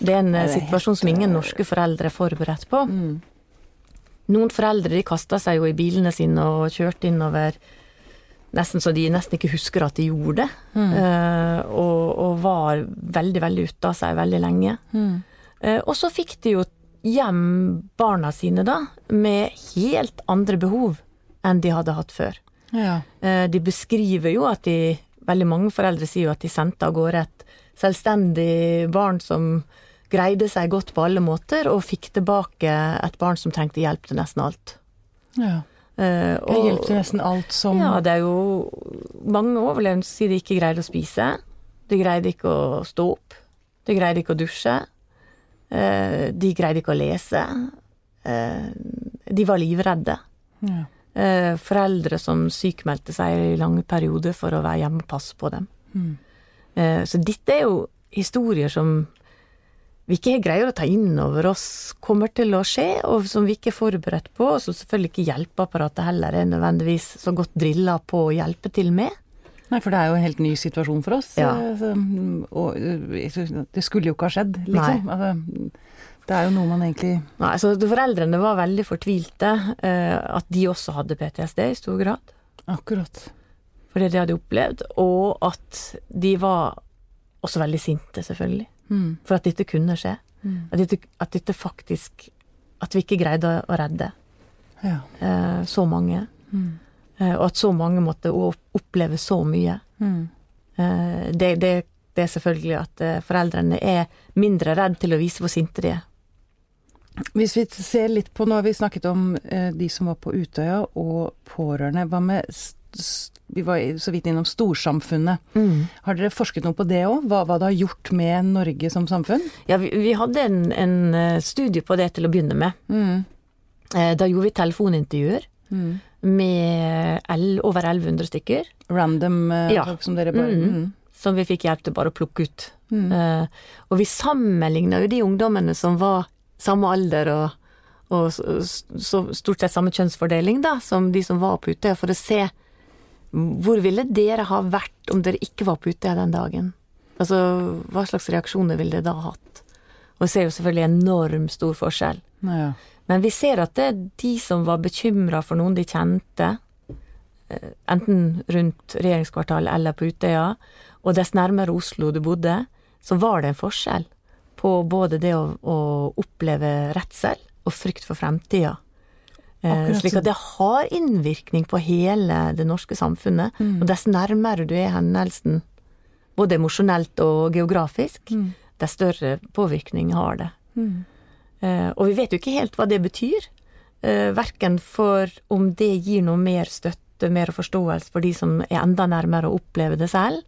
Det er en det er situasjon helt, som ingen norske foreldre er forberedt på. Mm. Noen foreldre de kasta seg jo i bilene sine og kjørte innover nesten så de nesten ikke husker at de gjorde det. Mm. Uh, og, og var veldig, veldig ute av seg veldig lenge. Mm. Uh, og så fikk de jo hjem barna sine, da, med helt andre behov enn de hadde hatt før. Ja. Uh, de beskriver jo at de Veldig mange foreldre sier jo at de sendte av gårde et selvstendig barn som greide seg godt på alle måter, og fikk tilbake et barn som trengte hjelp til nesten alt. ja. Uh, og- hjelp til nesten alt som ja, det er jo mange overlevende som sier de ikke greide å spise. De greide ikke å stå opp. De greide ikke å dusje. Uh, De greide ikke å lese. Uh, De var livredde. Ja. Foreldre som sykmeldte seg i lange perioder for å være hjemme og passe på dem. Mm. Så dette er jo historier som vi ikke greier å ta inn over oss kommer til å skje, og som vi ikke er forberedt på, og som selvfølgelig ikke hjelpeapparatet heller er nødvendigvis så godt drilla på å hjelpe til med. Nei, for det er jo en helt ny situasjon for oss. Ja. eh, og eh, det skulle jo ikke ha skjedd, liksom. Altså, det er jo noe man egentlig Nei, så foreldrene var veldig fortvilte, eh, at de også hadde PTSD i stor grad. Akkurat. For det de hadde opplevd, og at de var også veldig sinte, selvfølgelig, Mm. for at dette kunne skje. Mm. At dette, at dette faktisk At vi ikke greide å, å redde Ja. eh, så mange. Mm. Eh, og at så mange måtte oppleve så mye. Mm. Eh, det, det, det er selvfølgelig at eh, foreldrene er mindre redd til å vise hvor sinte de er. Hvis vi ser litt på Nå har vi snakket om eh, de som var på Utøya, og pårørende. Hva med Vi var så vidt innom storsamfunnet. Har dere forsket noe på det òg? Hva, hva det har gjort med Norge som samfunn? Ja, vi, vi hadde en, en eh, studie på det til å begynne med. Mm. Eh, Da gjorde vi telefonintervjuer Mm. med el- over 1100 stykker, Random eh, Ja. folk som dere bare Mm. mm. som vi fikk hjelp til bare å plukke ut. Mm. Eh, Og vi sammenligna jo de ungdommene som var samme alder og, og så, så stort sett samme kjønnsfordeling da, som de som var på Utøya, for å se hvor ville dere ha vært om dere ikke var på Utøya den dagen? Altså, hva slags reaksjoner ville dere da hatt? Og vi ser jo selvfølgelig enormt stor forskjell. Ja. Men vi ser at det er de som var bekymra for noen de kjente, eh, enten rundt regjeringskvartalet eller på Utøya, og dess nærmere Oslo du bodde, så var det en forskjell på både det å, å oppleve redsel og frykt for fremtida. Eh, Akkurat slik at det har innvirkning på hele det norske samfunnet. Mm. Og dess nærmere du er hendelsen, både emosjonelt og geografisk, Mm. dess større påvirkning har det. Mm. Eh, og vi vet jo ikke helt hva det betyr. Eh, verken for om det gir noe mer støtte, mer forståelse for de som er enda nærmere å oppleve det selv,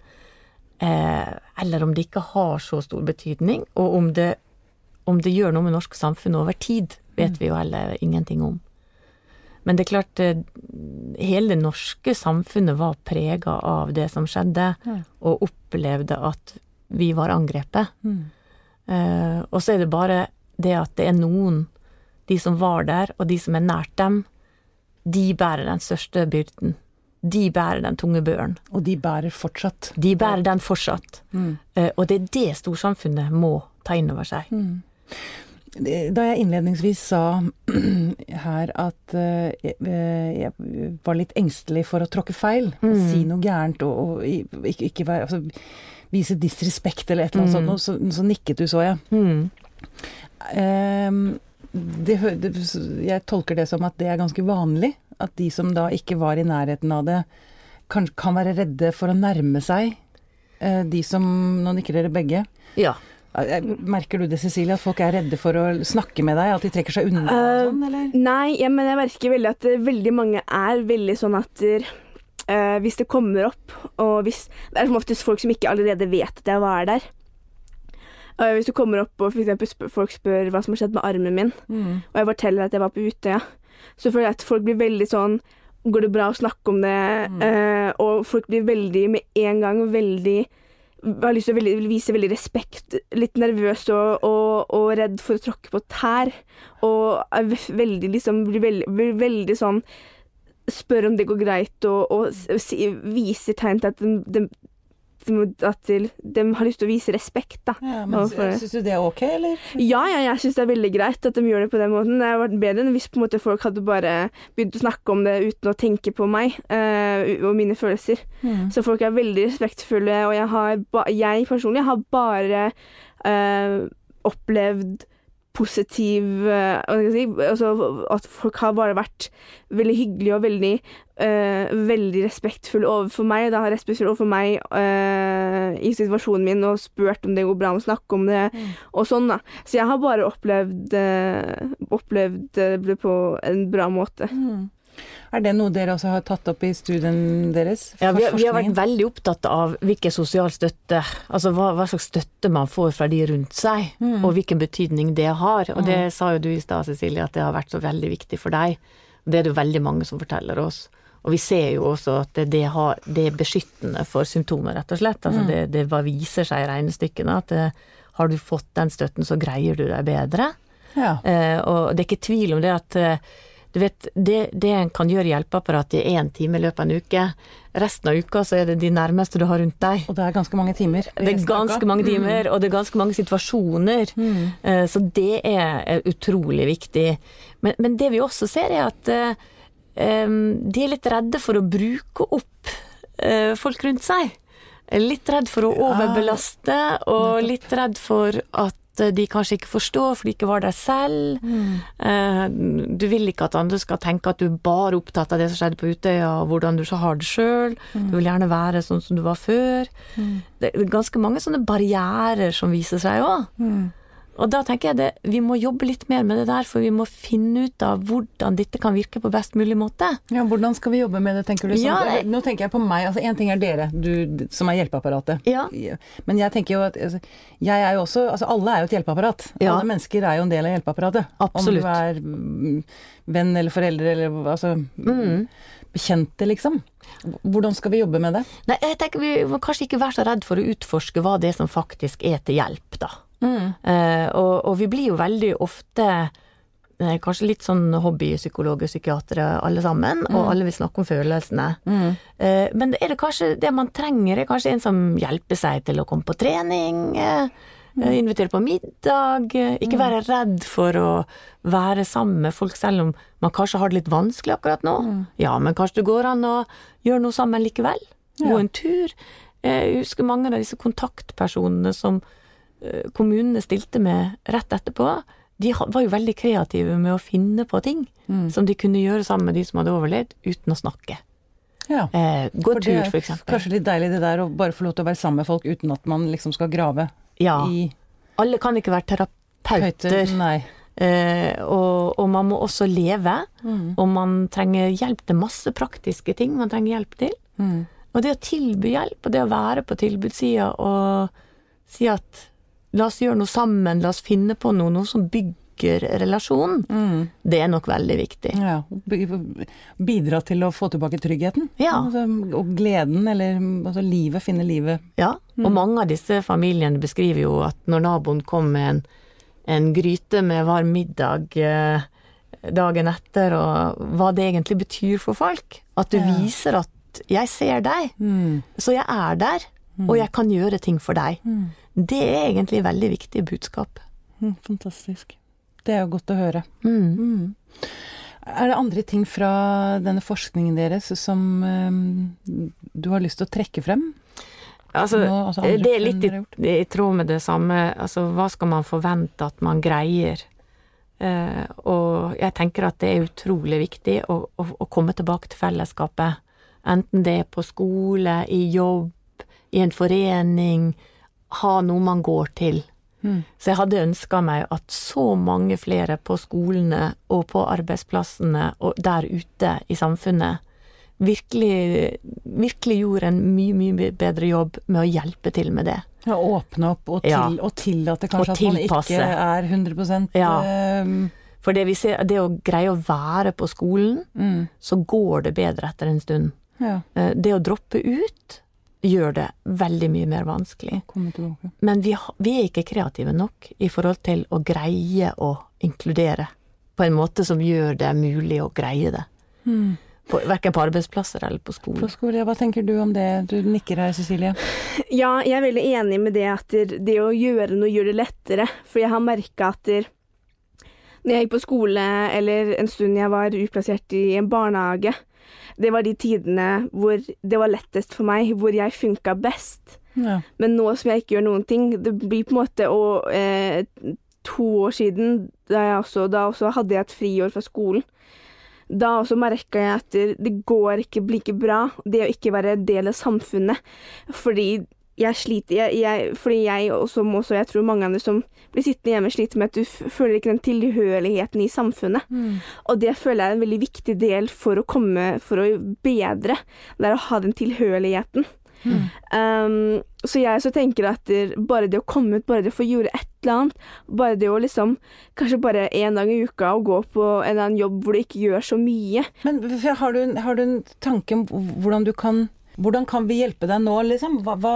eh, eller om det ikke har så stor betydning, og om det, om det gjør noe med norske samfunn over tid, vet vi jo heller ingenting om. Men det er klart, eh, hele det norske samfunnet var prega av det som skjedde, Ja. og opplevde at vi var angrepet. Mm. Uh, og så er det bare det at det er noen, de som var der, og de som er nært dem, de bærer den største byrden. De bærer den tunge børen. Og de bærer fortsatt. De bærer den fortsatt. Mm. Uh, og det er det storsamfunnet må ta inn over seg. Da jeg innledningsvis sa her at eh, jeg, jeg var litt engstelig for å tråkke feil, Mm. si noe gærent og, og ikke, ikke være altså, Vise disrespekt eller et eller annet Mm. sånt, så, så nikket du, så jeg. Mm. Ehm, det, det, jeg tolker det som at det er ganske vanlig. At de som da ikke var i nærheten av det, kan, kan være redde for å nærme seg eh, de som Nå nikker dere begge. Ja. Eh, Merker du det, Cecilie, at folk er redde for å snakke med deg? At de trekker seg unna Eh, sånn, eller? Nei, ja, men jeg merker veldig at eh, veldig mange er veldig sånn at eh, hvis det kommer opp, og hvis Det er som oftest folk som ikke allerede vet at jeg var der. Uh, hvis det kommer opp og for eksempel spør, folk spør hva som har skjedd med armen min, Mm. og jeg forteller at jeg var på Utøya, så føler jeg at folk blir veldig sånn Går det bra å snakke om det? Mm. Og folk blir veldig med en gang veldig har lyst til å vise veldig respekt, litt nervøs og, og, og redd for å tråkke på tær. Og veldig liksom blir veldig, blir veldig sånn Spør om det går greit, og, og viser tegn til at den, de, de, at de, de har lyst til å vise respekt, da. Ja, men Syns du det er ok, eller? Ja, ja, jeg syns det er veldig greit at de gjør det på den måten. Det hadde vært bedre enn hvis på en måte folk hadde bare begynt å snakke om det uten å tenke på meg eh, og mine følelser. Mm. Så folk er veldig respektfulle, og jeg, har jeg personlig har bare eh, opplevd positiv eh, si, altså At folk har bare vært veldig hyggelige og veldig uh, veldig respektfulle overfor meg. Da har respektfulle overfor meg uh, i situasjonen min og spurt om det går bra å snakke om det, Mm. og sånn, da. Så jeg har bare opplevd, uh, opplevd det på en bra måte. Mm. Er det noe dere også har tatt opp i studien deres? Ja, vi, har- vi har vært veldig opptatt av hvilken sosial støtte, altså hva, hva slags støtte man får fra de rundt seg, Mm. og hvilken betydning det har. Og det Mm. sa jo du i stad, Cecilie, at det har vært så veldig viktig for deg. Og det er det veldig mange som forteller oss. Og vi ser jo også at det, det, har, det er beskyttende for symptomer, rett og slett. Altså Mm. det, det bare viser seg i regnestykkene at det, har du fått den støtten, så greier du deg bedre. Ja. Eh, og det er ikke tvil om det at eh, du vet, det, det en kan gjøre i hjelpeapparatet i én time i løpet av en uke, resten av uka så er det de nærmeste du har rundt deg. Og det er ganske mange timer. Det er ganske mange timer, og det er ganske mange situasjoner. Mm. Eh, Så det er er utrolig viktig. Men, men det vi også ser, er at eh, de er litt redde for å bruke opp eh, folk rundt seg. Litt redd for å overbelaste, og litt redd for at de kanskje ikke forstår, for de ikke var der selv. Mm. Eh, Du vil ikke at andre skal tenke at du er bare opptatt av det som skjedde på Utøya, og hvordan du så har det sjøl. Du vil gjerne være sånn som du var før. Mm. Det er ganske mange sånne barrierer som viser seg òg. Og da tenker jeg det, vi må jobbe litt mer med det der, for vi må finne ut av hvordan dette kan virke på best mulig måte. Ja, hvordan skal vi jobbe med det, tenker du? Sånn, Ja, Nå tenker jeg på meg. altså Én ting er dere, du som er hjelpeapparatet. Ja. Men jeg tenker jo at altså, jeg er jo også altså Alle er jo et hjelpeapparat. Ja. Alle mennesker er jo en del av hjelpeapparatet. Absolutt. Om du er mm, venn eller foreldre eller altså Mm. bekjente, liksom. Hvordan skal vi jobbe med det? Nei, jeg tenker vi må kanskje ikke være så redd for å utforske hva det er som faktisk er til hjelp, da. Eh, og, og vi blir jo veldig ofte eh, kanskje litt sånn hobbypsykologer, psykiatere alle sammen, og alle vil snakke om følelsene. Mm. Eh, men er det kanskje det man trenger, er kanskje en som hjelper seg til å komme på trening, eh, invitere på middag, ikke være redd for å være sammen med folk selv om man kanskje har det litt vanskelig akkurat nå. Ja, men kanskje det går an å gjøre noe sammen likevel. Gå Ja. en tur. Jeg husker mange av disse kontaktpersonene som kommunene stilte med rett etterpå, de var jo veldig kreative med å finne på ting Mm. som de kunne gjøre sammen med de som hadde overlevd, uten å snakke. Ja. Eh, gå For tur, er. Kanskje litt deilig det der å bare få lov til å være sammen med folk uten at man liksom skal grave Ja. i Alle kan ikke være terapeuter, høyter. Eh, og, og man må også leve. Mm. Og man trenger hjelp til masse praktiske ting man trenger hjelp til. Mm. Og det å tilby hjelp, og det å være på tilbudssida og si at la oss gjøre noe sammen, la oss finne på noe, noe som bygger relasjonen, Mm. det er nok veldig viktig. Ja, bidra til å få tilbake tryggheten. Ja. Altså, og gleden, eller altså livet, finne livet. Ja, og mange av disse familiene beskriver jo at når naboen kom med en, en gryte med varm middag eh, dagen etter, og hva det egentlig betyr for folk. At du Ja. viser at 'jeg ser deg', Mm. så jeg er der, og jeg kan gjøre ting for deg. Mm. Det er egentlig veldig viktig budskap. Mm, fantastisk. Det er jo godt å høre. Mm. Mm. Er det andre ting fra denne forskningen deres som um, du har lyst til å trekke frem? Altså, Nå, altså det er litt i, i tråd med det samme. Altså, hva skal man forvente at man greier? Uh, og jeg tenker at det er utrolig viktig å, å, å komme tilbake til fellesskapet. Enten det er på skole, i jobb, i en forening. Ha noe man går til. Mm. Så jeg hadde ønska meg at så mange flere på skolene og på arbeidsplassene og der ute i samfunnet virkelig, virkelig gjorde en mye, mye bedre jobb med å hjelpe til med det. Ja, åpne opp og, til, Ja. og tillate kanskje Og at man ikke er 100 Ja. eh, For det vi ser, det å greie å være på skolen, mm, så går det bedre etter en stund. ja, Eh, Det å droppe ut gjør det veldig mye mer vanskelig. Men vi, vi er ikke kreative nok i forhold til å greie å inkludere på en måte som gjør det mulig å greie det. Mm. På, verken på arbeidsplasser eller på skole. På skole, ja, hva tenker du om det? Du nikker her, Cecilie. Ja, jeg er veldig enig med det at det, det å gjøre noe gjør det lettere. For jeg har merka at når jeg gikk på skole, eller en stund jeg var utplassert i en barnehage, det var de tidene hvor det var lettest for meg, hvor jeg funka best. Ja. Men nå som jeg ikke gjør noen ting, det blir på en måte Og eh, to år siden, da, jeg også, da også hadde jeg et friår fra skolen, da også merka jeg at det, det går ikke like bra, det å ikke være del av samfunnet. Fordi jeg sliter jeg, jeg, Fordi jeg også, må også, jeg tror mange andre som blir sittende hjemme, sliter med at du føler ikke den tilhørigheten i samfunnet. Mm. Og det føler jeg er en veldig viktig del for å komme For å bedre. Det er å ha den tilhørigheten. Mm. Um, så jeg så tenker at bare det å komme ut, bare det å få gjøre et eller annet, bare det å liksom Kanskje bare én dag i uka å gå på en eller annen jobb hvor du ikke gjør så mye. Men har du, har du en tanke om hvordan du kan Hvordan kan vi hjelpe deg nå, liksom? Hva, hva,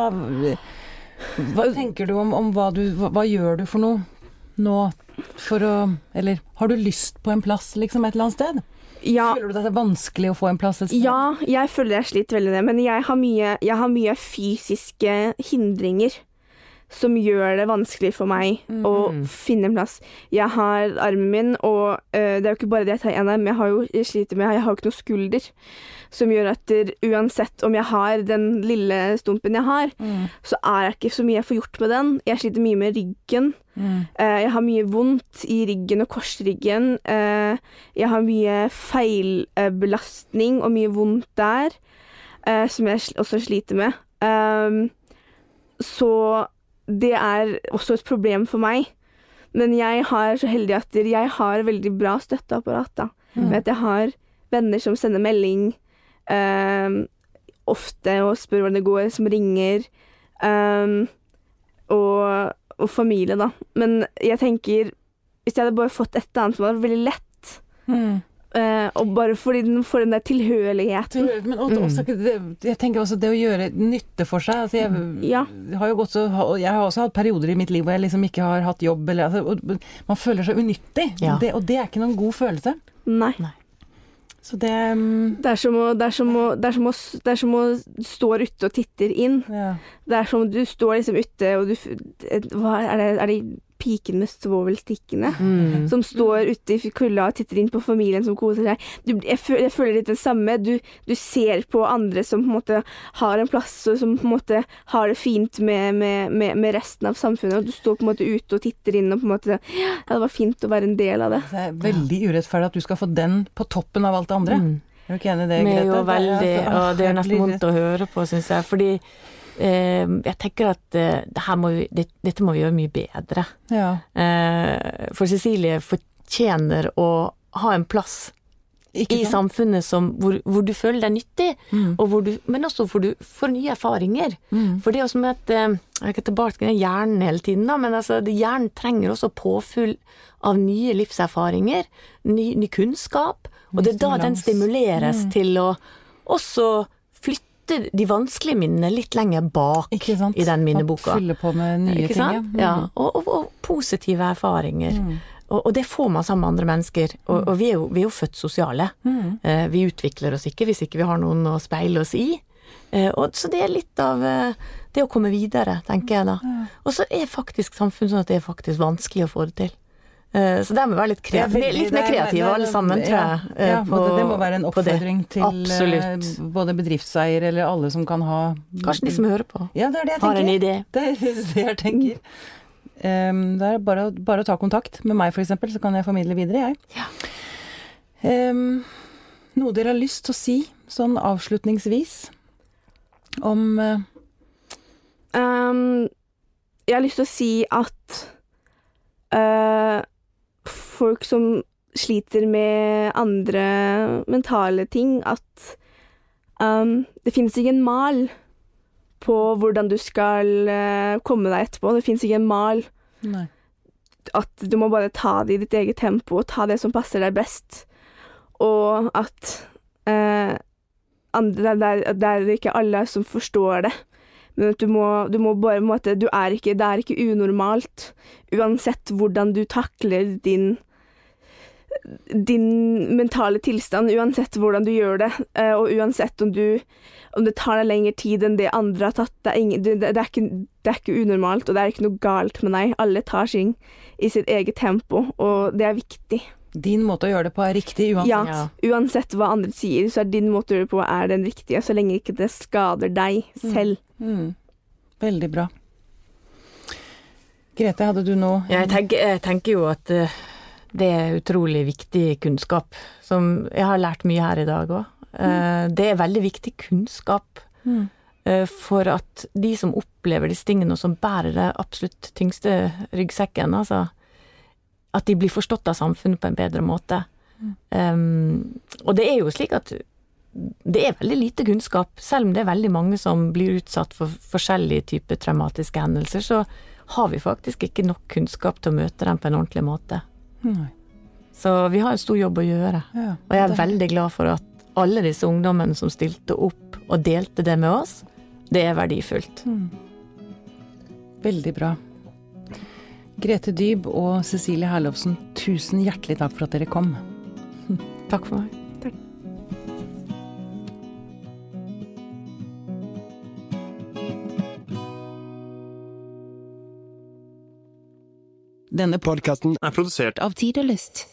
hva tenker du om, om hva du hva, hva gjør du for noe nå for å Eller har du lyst på en plass, liksom, et eller annet sted? Ja, Føler du at det er vanskelig å få en plass et sted? ja jeg føler jeg sliter veldig med det, men jeg har mye, jeg har mye fysiske hindringer. Som gjør det vanskelig for meg å Mm. finne en plass. Jeg har armen min, og øh, det er jo ikke bare det jeg tar en arm, jeg har jo jeg sliter med Jeg har jo ikke noe skulder. Som gjør at uansett om jeg har den lille stumpen jeg har, Mm. så er det ikke så mye jeg får gjort med den. Jeg sliter mye med ryggen. Mm. Eh, jeg har mye vondt i ryggen og korsryggen. Eh, jeg har mye feilbelastning og mye vondt der, eh, som jeg også sliter med. Ehm, så det er også et problem for meg. Men jeg har så heldig at jeg har veldig bra støtteapparat. da. Mm. Med at jeg har venner som sender melding ehm, ofte og spør hvordan det går, som ringer. Ehm, og, og familie, da. Men jeg tenker Hvis jeg hadde bare fått et eller annet som var veldig lett, Mm. eh, og bare fordi den får den der tilhørigheten Men også, også, det, jeg tenker også det å gjøre nytte for seg. Altså jeg, Ja. har jo gått så, jeg har også hatt perioder i mitt liv hvor jeg liksom ikke har hatt jobb. Eller, altså, og man føler seg unyttig, Ja. det, og det er ikke noen god følelse. Nei. Så det mm, Det er som å, det er som å, det er som å, det er som å stå ute og titter inn. ja. Det er som du står liksom ute, og du Hva er det, er det piken med svovelstikkene. Mm. Som står ute i kulda og titter inn på familien som koser seg. Du, jeg, føler, jeg føler litt det samme. Du, du ser på andre som på en måte har en plass, og som på en måte har det fint med, med, med, med resten av samfunnet. Og du står på en måte ute og titter inn og på en måte Ja, det var fint å være en del av det. Det er veldig urettferdig at du skal få den på toppen av alt det andre. Mm. Er du ikke enig i det, Vi er jo veldig Og det er nesten vondt å høre på, syns jeg. Fordi jeg tenker at eh, det her må vi, det, dette må vi gjøre mye bedre. Ja. Eh, for Cecilie fortjener å ha en plass i samfunnet som, hvor, hvor du føler deg nyttig, Mm. og du, men også hvor du får nye erfaringer. Mm. For det er jo som at eh, Jeg er ikke tilbake til hjernen hele tiden, da, men altså, det- hjernen trenger også påfyll av nye livserfaringer, ny, ny kunnskap, og det er da den stimuleres Mm. til å også flytte de vanskelige minnene litt lenger bak i den minneboka. Fylle på med nye ting. Mm. Ja, og, og, og positive erfaringer. Mm. Og, og det får man sammen med andre mennesker. Og, og vi, er jo, vi er jo født sosiale. Mm. Eh, vi utvikler oss ikke hvis ikke vi har noen å speile oss i. Eh, og, så det er litt av eh, det å komme videre, tenker jeg da. Og så er faktisk samfunnet sånn at det er faktisk vanskelig å få det til. Eh, så det må være litt, er veldig- litt mer er- kreative alle sammen, tror jeg. eh, Ja, på- og det, må være en oppfordring til Absolutt. eh, både bedriftseiere eller alle som kan ha Kanskje de som hører på, Ja, det er det jeg har en idé. Det er det jeg tenker. Um, det er bare, bare å ta kontakt med meg, eksempel, så kan jeg formidle videre, jeg. Ja. Um, noe dere har lyst til å si, sånn avslutningsvis, om uh, um, jeg har lyst til å si at eh, folk som sliter med andre mentale ting, at um, det finnes ikke en mal på hvordan du skal uh, komme deg etterpå. Det finnes ikke en mal Nei. at du må bare ta det i ditt eget tempo, og ta det som passer deg best. Og at uh, andre, det, er, det er ikke alle som forstår det. Men at du må, du må bare på en måte du er ikke, Det er ikke unormalt, uansett hvordan du takler din din mentale tilstand, uansett hvordan du gjør det, eh, og uansett om du om det tar deg lengre tid enn det andre har tatt. Det er, ingen, det, det, er ikke, det er ikke unormalt, og det er ikke noe galt med deg. Alle tar ting i sitt eget tempo, og det er viktig. Din måte å gjøre det på er riktig uansett. Ja, uansett hva andre sier, så er din måte å gjøre det på er den riktige, så lenge ikke det skader deg selv. Mm. Veldig bra. Grete, hadde du noe Jeg tenker, jeg tenker jo at eh, det er utrolig viktig kunnskap, som jeg har lært mye her i dag òg. Det er veldig viktig kunnskap Mm. eh, for at de som opplever disse tingene, og som bærer det absolutt tyngste ryggsekken, altså At de blir forstått av samfunnet på en bedre måte. Um, og det er jo slik at det er veldig lite kunnskap, selv om det er veldig mange som blir utsatt for forskjellige typer traumatiske hendelser, så har vi faktisk ikke nok kunnskap til å møte dem på en ordentlig måte. Nei. Så vi har en stor jobb å gjøre. Ja. Og jeg er Det- veldig glad for at alle disse ungdommene som stilte opp og delte det med oss, det er verdifullt. Mm. Veldig bra. Grete Dyb og Cecilie Herlovsen, tusen hjertelig takk for at dere kom. Takk for meg. Denne podkasten er produsert av Tid og Lyst.